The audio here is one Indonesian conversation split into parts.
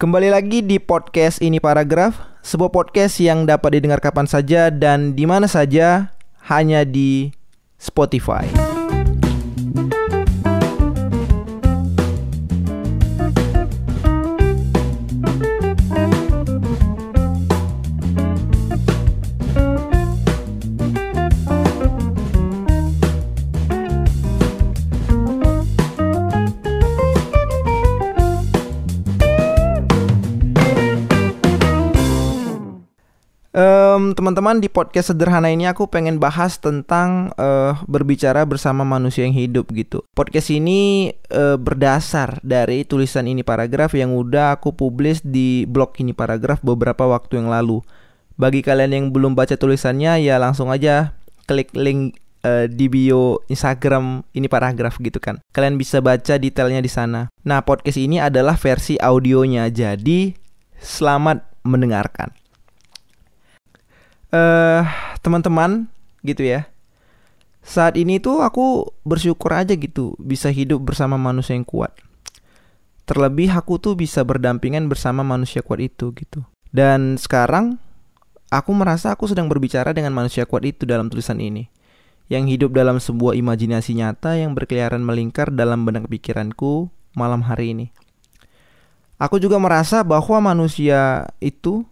Kembali lagi di podcast ini paragraf, sebuah podcast yang dapat didengar kapan saja dan di mana saja hanya di Spotify. Teman-teman di podcast sederhana ini aku pengen bahas tentang uh, berbicara bersama manusia yang hidup gitu. Podcast ini uh, berdasar dari tulisan ini paragraf yang udah aku publis di blog ini paragraf beberapa waktu yang lalu. Bagi kalian yang belum baca tulisannya ya langsung aja klik link uh, di bio Instagram ini paragraf gitu kan. Kalian bisa baca detailnya di sana. Nah, podcast ini adalah versi audionya. Jadi selamat mendengarkan uh, teman-teman gitu ya. Saat ini tuh aku bersyukur aja gitu bisa hidup bersama manusia yang kuat. Terlebih aku tuh bisa berdampingan bersama manusia kuat itu gitu. Dan sekarang aku merasa aku sedang berbicara dengan manusia kuat itu dalam tulisan ini. Yang hidup dalam sebuah imajinasi nyata yang berkeliaran melingkar dalam benak pikiranku malam hari ini. Aku juga merasa bahwa manusia itu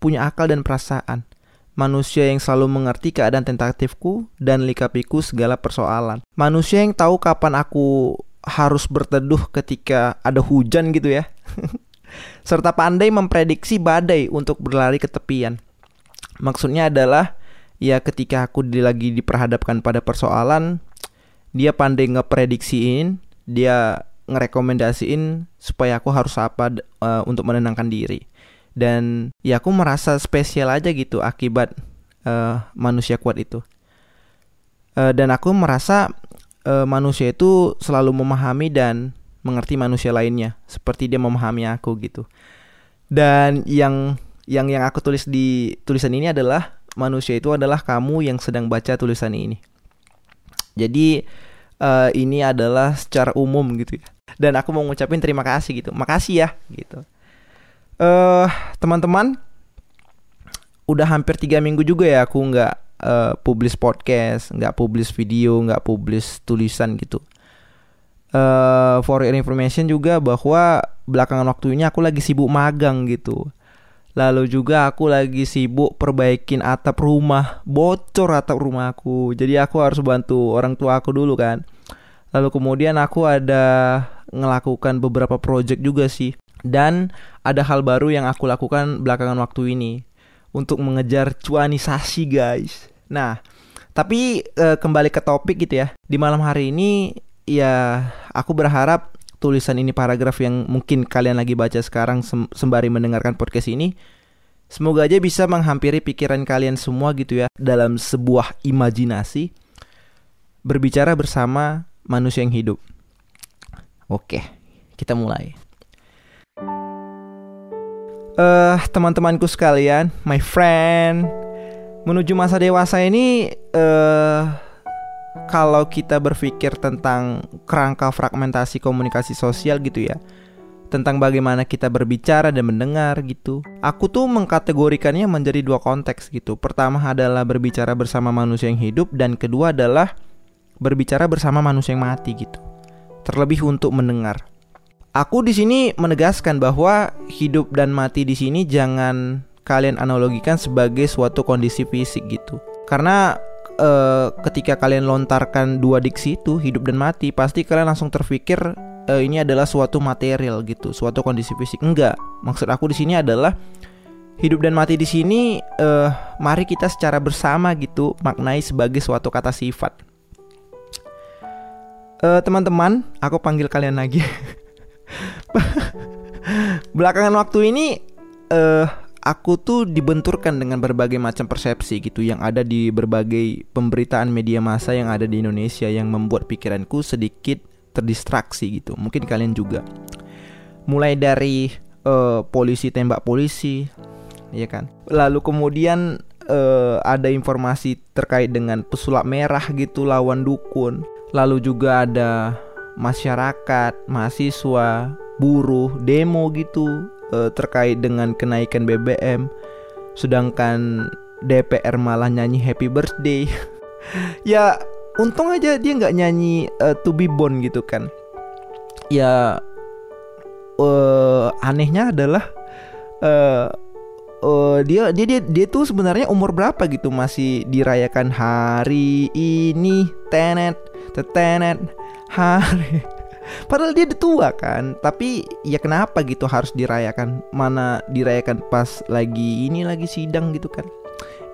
punya akal dan perasaan manusia yang selalu mengerti keadaan tentatifku dan likapiku segala persoalan. Manusia yang tahu kapan aku harus berteduh ketika ada hujan gitu ya. Serta pandai memprediksi badai untuk berlari ke tepian. Maksudnya adalah ya ketika aku lagi diperhadapkan pada persoalan, dia pandai ngeprediksiin, dia ngerekomendasiin supaya aku harus apa uh, untuk menenangkan diri dan ya aku merasa spesial aja gitu akibat uh, manusia kuat itu. Uh, dan aku merasa uh, manusia itu selalu memahami dan mengerti manusia lainnya. Seperti dia memahami aku gitu. Dan yang yang yang aku tulis di tulisan ini adalah manusia itu adalah kamu yang sedang baca tulisan ini. Jadi uh, ini adalah secara umum gitu ya. Dan aku mau ngucapin terima kasih gitu. Makasih ya gitu uh, teman-teman udah hampir tiga minggu juga ya aku nggak uh, publish podcast, nggak publish video, nggak publish tulisan gitu. Uh, for your information juga bahwa belakangan waktu ini aku lagi sibuk magang gitu. Lalu juga aku lagi sibuk perbaikin atap rumah, bocor atap rumahku. Jadi aku harus bantu orang tua aku dulu kan. Lalu kemudian aku ada ngelakukan beberapa project juga sih. Dan ada hal baru yang aku lakukan belakangan waktu ini untuk mengejar cuanisasi guys. Nah, tapi e, kembali ke topik gitu ya. Di malam hari ini ya aku berharap tulisan ini paragraf yang mungkin kalian lagi baca sekarang sembari mendengarkan podcast ini semoga aja bisa menghampiri pikiran kalian semua gitu ya dalam sebuah imajinasi berbicara bersama manusia yang hidup. Oke, kita mulai uh, teman-temanku sekalian, my friend, menuju masa dewasa ini uh, kalau kita berpikir tentang kerangka fragmentasi komunikasi sosial gitu ya tentang bagaimana kita berbicara dan mendengar gitu. Aku tuh mengkategorikannya menjadi dua konteks gitu. Pertama adalah berbicara bersama manusia yang hidup dan kedua adalah berbicara bersama manusia yang mati gitu. Terlebih untuk mendengar. Aku di sini menegaskan bahwa hidup dan mati di sini jangan kalian analogikan sebagai suatu kondisi fisik gitu. Karena e, ketika kalian lontarkan dua diksi itu hidup dan mati, pasti kalian langsung terpikir e, ini adalah suatu material gitu, suatu kondisi fisik. Enggak. Maksud aku di sini adalah hidup dan mati di sini e, mari kita secara bersama gitu maknai sebagai suatu kata sifat. teman-teman, aku panggil kalian lagi. Belakangan waktu ini uh, aku tuh dibenturkan dengan berbagai macam persepsi gitu yang ada di berbagai pemberitaan media massa yang ada di Indonesia yang membuat pikiranku sedikit terdistraksi gitu. Mungkin kalian juga. Mulai dari uh, polisi tembak polisi, ya kan. Lalu kemudian uh, ada informasi terkait dengan pesulap merah gitu lawan dukun. Lalu juga ada masyarakat, mahasiswa, buruh, demo gitu uh, terkait dengan kenaikan BBM sedangkan DPR malah nyanyi happy birthday. Ya untung aja dia nggak nyanyi uh, to be born gitu kan. Ya uh, anehnya adalah uh, uh, dia dia dia dia tuh sebenarnya umur berapa gitu? Masih dirayakan hari ini tenet tetenet hari. Padahal dia udah tua kan Tapi ya kenapa gitu harus dirayakan? Mana dirayakan pas lagi ini lagi sidang gitu kan?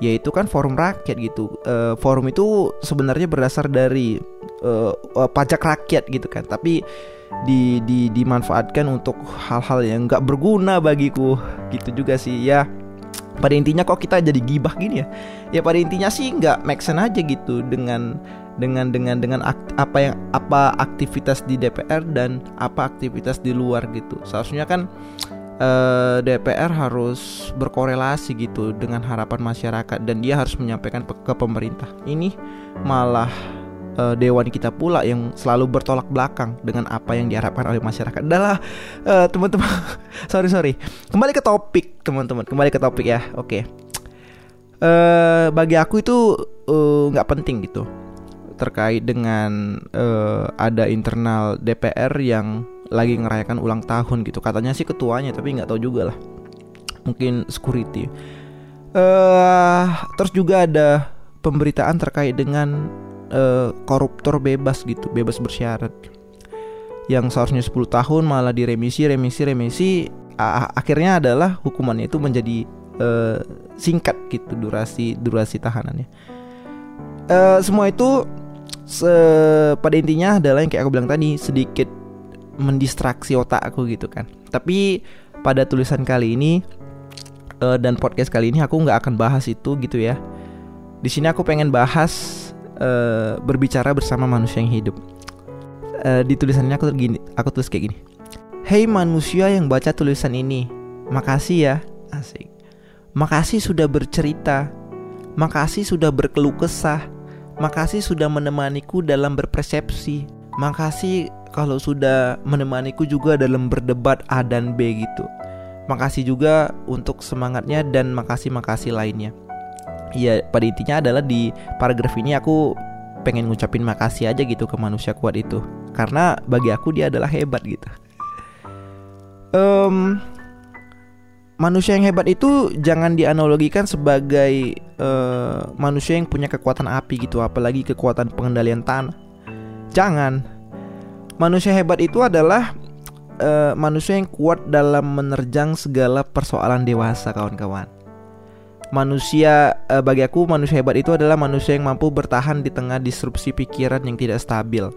Ya itu kan forum rakyat gitu. Uh, Forum itu sebenarnya berdasar dari uh, pajak rakyat gitu kan. Tapi di, di dimanfaatkan untuk hal-hal yang gak berguna bagiku. Gitu juga sih ya pada intinya kok kita jadi gibah gini ya? Ya pada intinya sih nggak make sense aja gitu dengan dengan dengan dengan apa yang apa aktivitas di DPR dan apa aktivitas di luar gitu. Seharusnya kan eh, DPR harus berkorelasi gitu dengan harapan masyarakat dan dia harus menyampaikan ke pemerintah. Ini malah uh, dewan kita pula yang selalu bertolak belakang dengan apa yang diharapkan oleh masyarakat. Adalah uh, teman-teman, sorry sorry. Kembali ke topik teman-teman, kembali ke topik ya. Oke. Okay. Uh, bagi aku itu nggak uh, penting gitu terkait dengan uh, ada internal DPR yang lagi ngerayakan ulang tahun gitu katanya sih ketuanya tapi nggak tahu juga lah mungkin security uh, terus juga ada pemberitaan terkait dengan uh, koruptor bebas gitu bebas bersyarat. Yang seharusnya 10 tahun malah diremisi remisi remisi akhirnya adalah hukumannya itu menjadi uh, singkat gitu durasi durasi tahanannya. Uh, semua itu se pada intinya adalah yang kayak aku bilang tadi sedikit mendistraksi otak aku gitu kan. Tapi pada tulisan kali ini dan podcast kali ini aku nggak akan bahas itu gitu ya. Di sini aku pengen bahas uh, berbicara bersama manusia yang hidup uh, di tulisannya aku gini aku tulis kayak gini Hey manusia yang baca tulisan ini makasih ya asik makasih sudah bercerita makasih sudah berkeluh kesah Makasih sudah menemaniku dalam berpersepsi. Makasih kalau sudah menemaniku juga dalam berdebat A dan B gitu. Makasih juga untuk semangatnya dan makasih-makasih lainnya. Ya pada intinya adalah di paragraf ini aku pengen ngucapin makasih aja gitu ke manusia kuat itu. Karena bagi aku dia adalah hebat gitu. Um, manusia yang hebat itu jangan dianalogikan sebagai uh, manusia yang punya kekuatan api gitu, apalagi kekuatan pengendalian tanah. Jangan. Manusia hebat itu adalah uh, manusia yang kuat dalam menerjang segala persoalan dewasa, kawan-kawan. Manusia uh, bagi aku manusia hebat itu adalah manusia yang mampu bertahan di tengah disrupsi pikiran yang tidak stabil.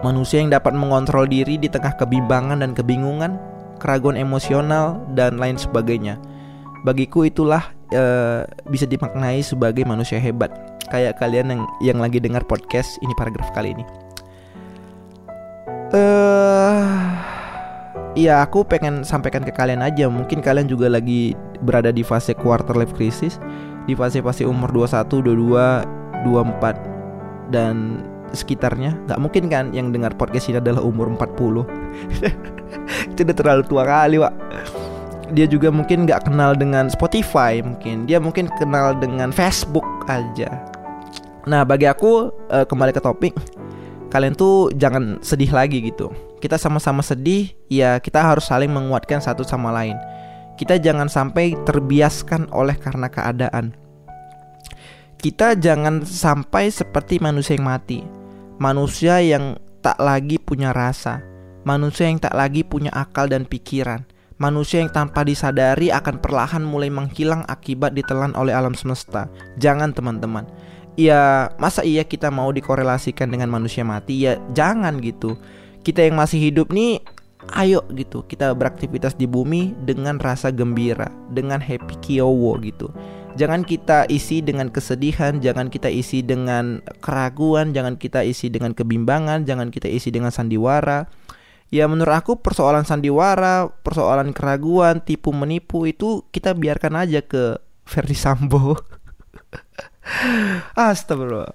Manusia yang dapat mengontrol diri di tengah kebimbangan dan kebingungan keraguan emosional dan lain sebagainya. Bagiku itulah uh, bisa dimaknai sebagai manusia hebat. Kayak kalian yang yang lagi dengar podcast ini paragraf kali ini. Eh Iya aku pengen sampaikan ke kalian aja Mungkin kalian juga lagi berada di fase quarter life crisis Di fase-fase umur 21, 22, 24 Dan sekitarnya. Gak mungkin kan yang dengar podcast ini adalah umur 40 itu udah terlalu tua kali pak dia juga mungkin nggak kenal dengan Spotify mungkin. Dia mungkin kenal dengan Facebook aja. Nah bagi aku uh, kembali ke topik kalian tuh jangan sedih lagi gitu. Kita sama-sama sedih ya kita harus saling menguatkan satu sama lain kita jangan sampai terbiaskan oleh karena keadaan kita jangan sampai seperti manusia yang mati manusia yang tak lagi punya rasa manusia yang tak lagi punya akal dan pikiran, manusia yang tanpa disadari akan perlahan mulai menghilang akibat ditelan oleh alam semesta. Jangan teman-teman. Ya, masa iya kita mau dikorelasikan dengan manusia mati? Ya, jangan gitu. Kita yang masih hidup nih ayo gitu kita beraktivitas di bumi dengan rasa gembira, dengan happy kiowo gitu. Jangan kita isi dengan kesedihan, jangan kita isi dengan keraguan, jangan kita isi dengan kebimbangan, jangan kita isi dengan sandiwara Ya menurut aku persoalan sandiwara, persoalan keraguan, tipu menipu itu kita biarkan aja ke Ferdi Sambo. Astagfirullah.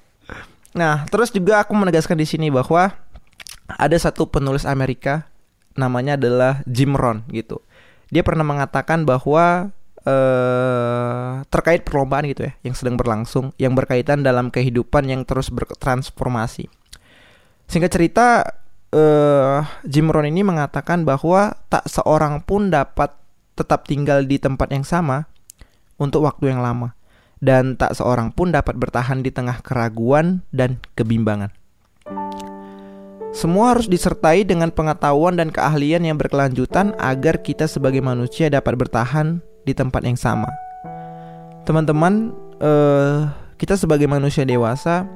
Nah, terus juga aku menegaskan di sini bahwa ada satu penulis Amerika namanya adalah Jim Rohn gitu. dia pernah mengatakan bahwa uh, terkait perlombaan gitu ya yang sedang berlangsung yang berkaitan dalam kehidupan yang terus bertransformasi. Singkat cerita uh, Jim Rohn ini mengatakan bahwa tak seorang pun dapat tetap tinggal di tempat yang sama untuk waktu yang lama dan tak seorang pun dapat bertahan di tengah keraguan dan kebimbangan. Semua harus disertai dengan pengetahuan dan keahlian yang berkelanjutan agar kita sebagai manusia dapat bertahan di tempat yang sama. Teman-teman, uh, kita sebagai manusia dewasa,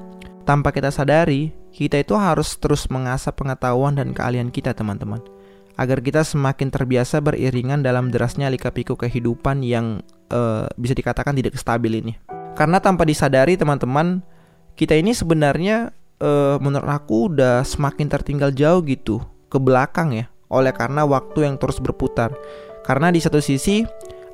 tanpa kita sadari, kita itu harus terus mengasah pengetahuan dan keahlian kita, teman-teman, agar kita semakin terbiasa beriringan dalam derasnya lika-liku kehidupan yang uh, bisa dikatakan tidak stabil ini. Karena tanpa disadari, teman-teman, kita ini sebenarnya uh, menurut aku udah semakin tertinggal jauh gitu ke belakang ya oleh karena waktu yang terus berputar. Karena di satu sisi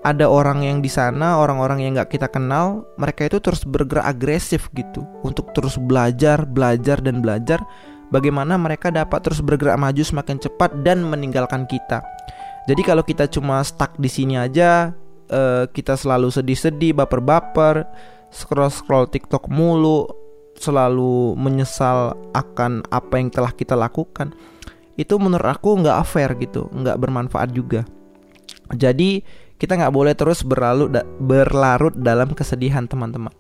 ada orang yang di sana, orang-orang yang nggak kita kenal, mereka itu terus bergerak agresif gitu untuk terus belajar, belajar dan belajar bagaimana mereka dapat terus bergerak maju semakin cepat dan meninggalkan kita. Jadi kalau kita cuma stuck di sini aja, uh, kita selalu sedih-sedih, baper-baper, scroll-scroll TikTok mulu, selalu menyesal akan apa yang telah kita lakukan itu menurut aku nggak fair gitu nggak bermanfaat juga. Jadi kita nggak boleh terus berlalu da berlarut dalam kesedihan teman-teman.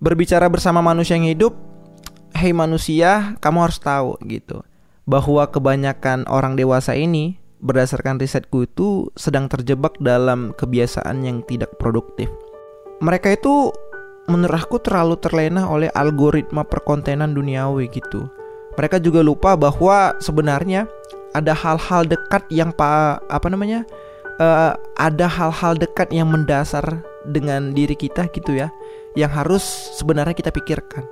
Berbicara bersama manusia yang hidup hei manusia kamu harus tahu gitu bahwa kebanyakan orang dewasa ini berdasarkan risetku itu sedang terjebak dalam kebiasaan yang tidak produktif. Mereka itu menurut aku terlalu terlena oleh algoritma perkontenan duniawi gitu. Mereka juga lupa bahwa sebenarnya ada hal-hal dekat yang pa, apa namanya? Uh, ada hal-hal dekat yang mendasar dengan diri kita gitu ya, yang harus sebenarnya kita pikirkan.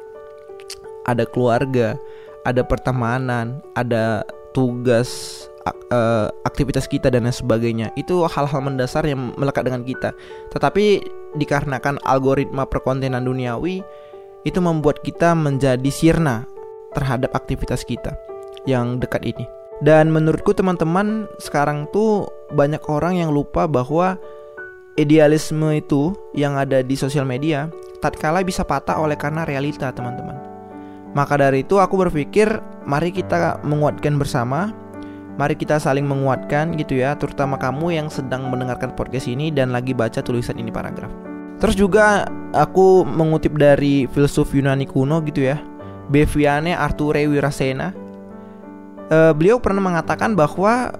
Ada keluarga, ada pertemanan, ada tugas uh, aktivitas kita dan lain sebagainya. Itu hal-hal mendasar yang melekat dengan kita. Tetapi dikarenakan algoritma perkontenan duniawi itu membuat kita menjadi sirna terhadap aktivitas kita yang dekat ini. Dan menurutku teman-teman sekarang tuh banyak orang yang lupa bahwa idealisme itu yang ada di sosial media tatkala bisa patah oleh karena realita teman-teman. Maka dari itu aku berpikir mari kita menguatkan bersama Mari kita saling menguatkan gitu ya, terutama kamu yang sedang mendengarkan podcast ini dan lagi baca tulisan ini paragraf. Terus juga aku mengutip dari filsuf Yunani kuno gitu ya, Beviane Arture Wirasena. Uh, beliau pernah mengatakan bahwa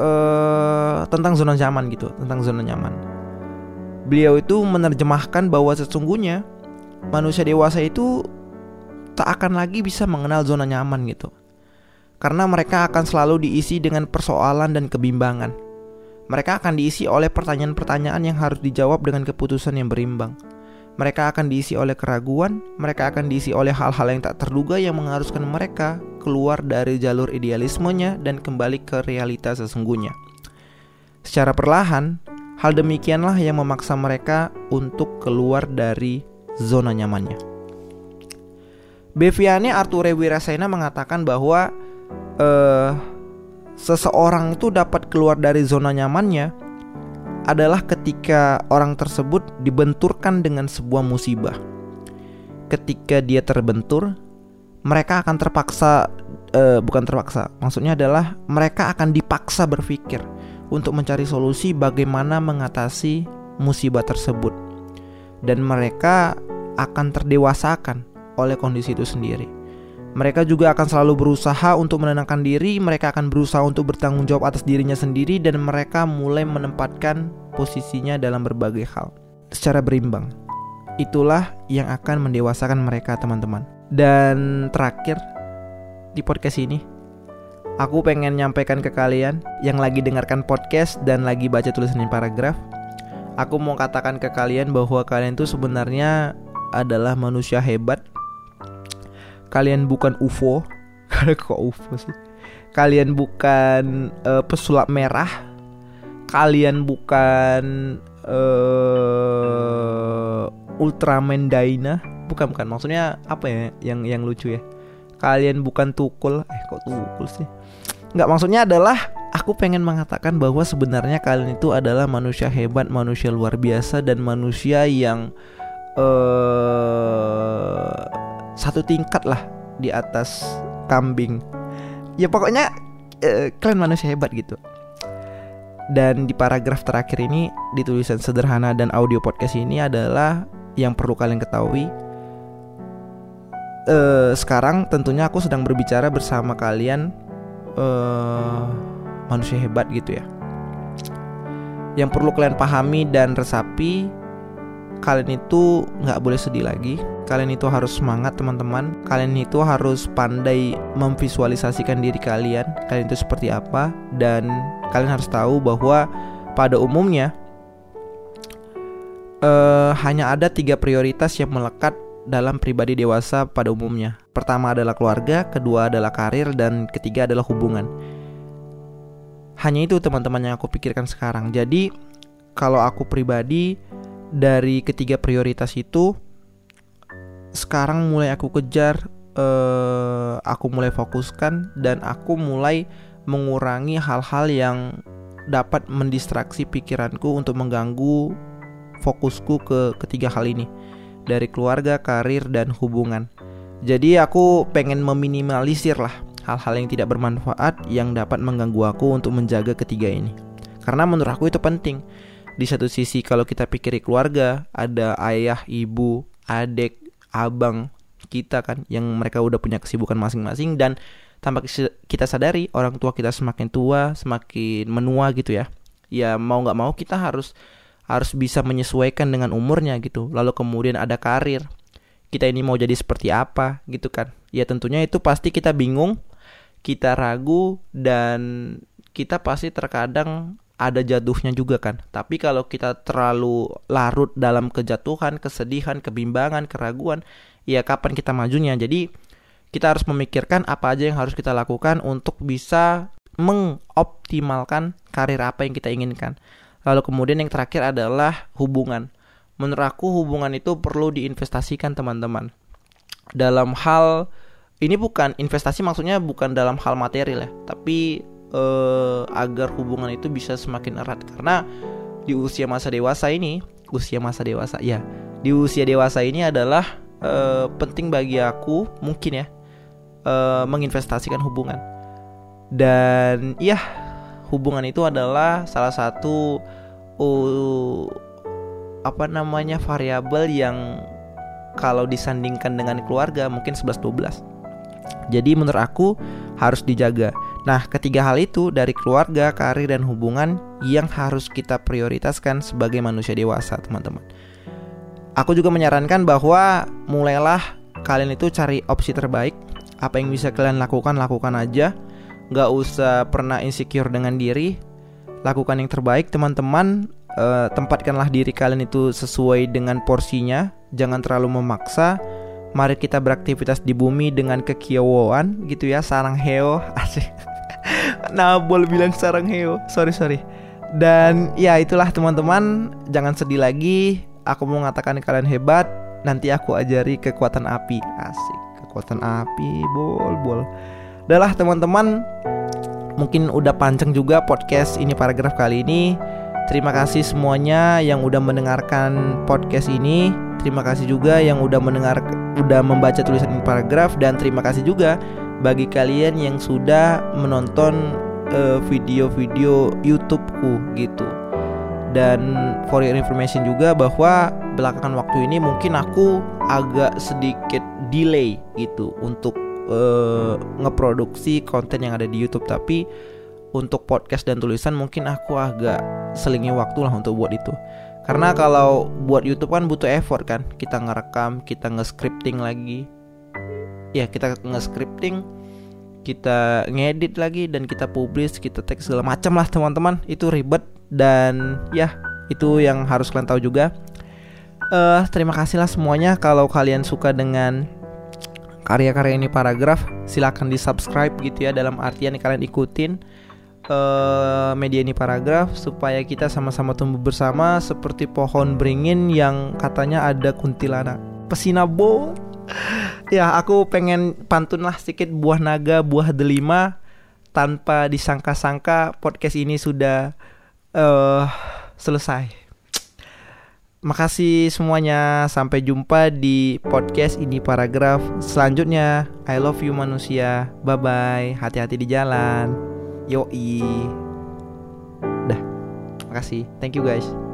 uh, tentang zona nyaman gitu, tentang zona nyaman. Beliau itu menerjemahkan bahwa sesungguhnya manusia dewasa itu tak akan lagi bisa mengenal zona nyaman gitu karena mereka akan selalu diisi dengan persoalan dan kebimbangan. Mereka akan diisi oleh pertanyaan-pertanyaan yang harus dijawab dengan keputusan yang berimbang. Mereka akan diisi oleh keraguan, mereka akan diisi oleh hal-hal yang tak terduga yang mengharuskan mereka keluar dari jalur idealismenya dan kembali ke realitas sesungguhnya. Secara perlahan, hal demikianlah yang memaksa mereka untuk keluar dari zona nyamannya. Beviane Arture Wirasena mengatakan bahwa uh, seseorang itu dapat keluar dari zona nyamannya adalah ketika orang tersebut dibenturkan dengan sebuah musibah. Ketika dia terbentur, mereka akan terpaksa uh, bukan terpaksa, maksudnya adalah mereka akan dipaksa berpikir untuk mencari solusi bagaimana mengatasi musibah tersebut. Dan mereka akan terdewasakan oleh kondisi itu sendiri. Mereka juga akan selalu berusaha untuk menenangkan diri, mereka akan berusaha untuk bertanggung jawab atas dirinya sendiri dan mereka mulai menempatkan posisinya dalam berbagai hal secara berimbang. Itulah yang akan mendewasakan mereka, teman-teman. Dan terakhir di podcast ini, aku pengen nyampaikan ke kalian yang lagi dengarkan podcast dan lagi baca tulisan paragraf. Aku mau katakan ke kalian bahwa kalian itu sebenarnya adalah manusia hebat kalian bukan UFO karena kok UFO sih? Kalian bukan uh, pesulap merah? Kalian bukan uh, Ultraman Dyna? Bukan bukan. Maksudnya apa ya yang yang lucu ya? Kalian bukan tukul? Eh kok tukul sih? Nggak maksudnya adalah aku pengen mengatakan bahwa sebenarnya kalian itu adalah manusia hebat, manusia luar biasa dan manusia yang uh, satu tingkat lah di atas kambing. Ya pokoknya uh, kalian manusia hebat gitu. Dan di paragraf terakhir ini di tulisan sederhana dan audio podcast ini adalah yang perlu kalian ketahui. Uh, sekarang tentunya aku sedang berbicara bersama kalian uh, manusia hebat gitu ya. Yang perlu kalian pahami dan resapi, kalian itu nggak boleh sedih lagi. Kalian itu harus semangat teman-teman. Kalian itu harus pandai memvisualisasikan diri kalian. Kalian itu seperti apa dan kalian harus tahu bahwa pada umumnya uh, hanya ada tiga prioritas yang melekat dalam pribadi dewasa pada umumnya. Pertama adalah keluarga, kedua adalah karir, dan ketiga adalah hubungan. Hanya itu teman-teman yang aku pikirkan sekarang. Jadi kalau aku pribadi dari ketiga prioritas itu sekarang mulai aku kejar, uh, aku mulai fokuskan dan aku mulai mengurangi hal-hal yang dapat mendistraksi pikiranku untuk mengganggu fokusku ke ketiga hal ini dari keluarga, karir, dan hubungan. Jadi aku pengen meminimalisir lah hal-hal yang tidak bermanfaat yang dapat mengganggu aku untuk menjaga ketiga ini. Karena menurut aku itu penting. Di satu sisi kalau kita pikir keluarga, ada ayah, ibu, adik, abang kita kan yang mereka udah punya kesibukan masing-masing dan tanpa kita sadari orang tua kita semakin tua semakin menua gitu ya. Ya mau nggak mau kita harus harus bisa menyesuaikan dengan umurnya gitu. Lalu kemudian ada karir. Kita ini mau jadi seperti apa gitu kan. Ya tentunya itu pasti kita bingung kita ragu dan kita pasti terkadang ada jatuhnya juga kan. Tapi kalau kita terlalu larut dalam kejatuhan, kesedihan, kebimbangan, keraguan, ya kapan kita majunya? Jadi kita harus memikirkan apa aja yang harus kita lakukan untuk bisa mengoptimalkan karir apa yang kita inginkan. Lalu kemudian yang terakhir adalah hubungan. Menurut aku hubungan itu perlu diinvestasikan teman-teman. Dalam hal ini bukan investasi maksudnya bukan dalam hal material ya, tapi eh, agar hubungan itu bisa semakin erat karena di usia masa dewasa ini, usia masa dewasa ya, di usia dewasa ini adalah eh, penting bagi aku mungkin ya uh, menginvestasikan hubungan. Dan ya, hubungan itu adalah salah satu uh, apa namanya variabel yang kalau disandingkan dengan keluarga mungkin 11 12. Jadi menurut aku harus dijaga. Nah, ketiga hal itu dari keluarga, karir dan hubungan yang harus kita prioritaskan sebagai manusia dewasa, teman-teman. Aku juga menyarankan bahwa mulailah kalian itu cari opsi terbaik. Apa yang bisa kalian lakukan lakukan aja. Nggak usah pernah insecure dengan diri. Lakukan yang terbaik teman-teman. Uh, tempatkanlah diri kalian itu sesuai dengan porsinya. Jangan terlalu memaksa. Mari kita beraktivitas di bumi dengan kekiawaan gitu ya sarang heo asik nah boleh bilang sarang heo. Sorry sorry. Dan ya itulah teman-teman. Jangan sedih lagi. Aku mau mengatakan kalian hebat. Nanti aku ajari kekuatan api. Asik. Kekuatan api. Bol bol. Adalah teman-teman. Mungkin udah panjang juga podcast ini paragraf kali ini. Terima kasih semuanya yang udah mendengarkan podcast ini. Terima kasih juga yang udah mendengar udah membaca tulisan paragraf. Dan terima kasih juga bagi kalian yang sudah menonton uh, video-video YouTubeku gitu. Dan for your information juga bahwa belakangan waktu ini mungkin aku agak sedikit delay gitu untuk uh, ngeproduksi konten yang ada di YouTube. Tapi untuk podcast dan tulisan mungkin aku agak selingi waktu lah untuk buat itu. Karena kalau buat YouTube kan butuh effort kan. Kita ngerekam kita nge-scripting lagi ya kita nge-scripting kita ngedit lagi dan kita publish kita teks segala macam lah teman-teman. Itu ribet dan ya itu yang harus kalian tahu juga. Uh, terima kasih lah semuanya. Kalau kalian suka dengan karya-karya ini paragraf silahkan di subscribe gitu ya dalam artian kalian ikutin uh, media ini paragraf supaya kita sama-sama tumbuh bersama seperti pohon beringin yang katanya ada kuntilanak. Pesinabo ya aku pengen pantun lah sedikit buah naga buah delima tanpa disangka-sangka podcast ini sudah uh, selesai. Makasih semuanya. Sampai jumpa di podcast ini paragraf selanjutnya. I love you manusia. Bye bye. Hati-hati di jalan. Yoi. Dah. Makasih. Thank you guys.